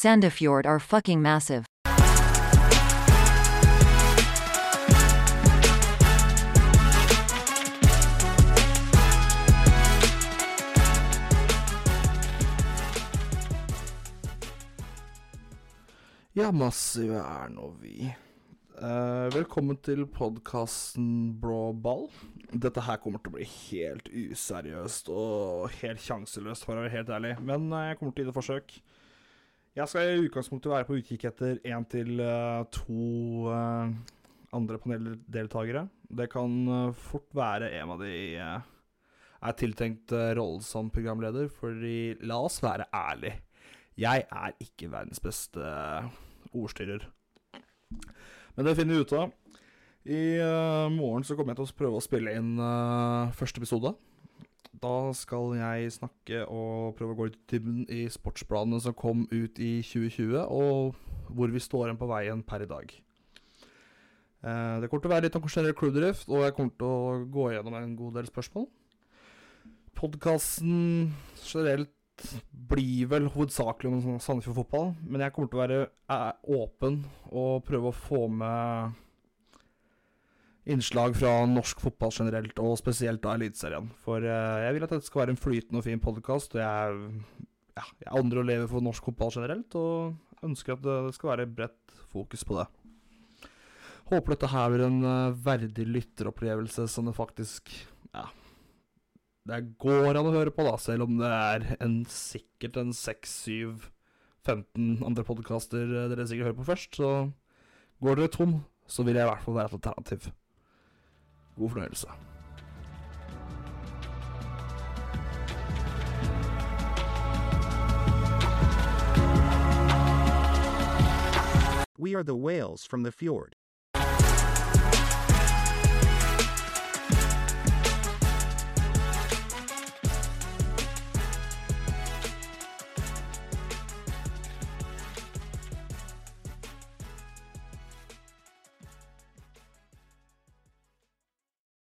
Sandefjord are fucking massive. Ja, massive er nå vi. Eh, velkommen til podkasten Blå ball. Dette her kommer til å bli helt useriøst og helt sjanseløst, for å være helt ærlig. Men eh, jeg kommer til å gi det forsøk. Jeg skal i utgangspunktet være på utkikk etter én til eh, to eh, andre paneldeltakere. Det kan eh, fort være en av de er tiltenkt rollen som programleder, fordi la oss være ærlig. Jeg er ikke verdens beste ordstyrer. Men det finner vi ut av. I morgen så kommer jeg til å prøve å spille inn første episode. Da skal jeg snakke og prøve å gå litt i dybden i sportsplanene som kom ut i 2020, og hvor vi står igjen på veien per i dag. Eh, det kommer til å være litt om generell klubbdrift, og jeg kommer til å gå gjennom en god del spørsmål. Podkasten generelt blir vel hovedsakelig om Sandefjord fotball, men jeg kommer til å være eh, åpen og prøve å få med innslag fra norsk fotball generelt, og spesielt da Eliteserien. For eh, jeg vil at dette skal være en flytende og fin podkast, og jeg, ja, jeg andrer å leve for norsk fotball generelt, og ønsker at det skal være bredt fokus på det. Håper dette her blir en eh, verdig lytteropplevelse som det faktisk ja, det går an å høre på, da, selv om det er en, sikkert en 6-7-15 andre podkaster dere sikkert hører på først. Så går dere tom, så vil jeg i hvert fall være et alternativ. God fornøyelse. We are the whales from the fjord.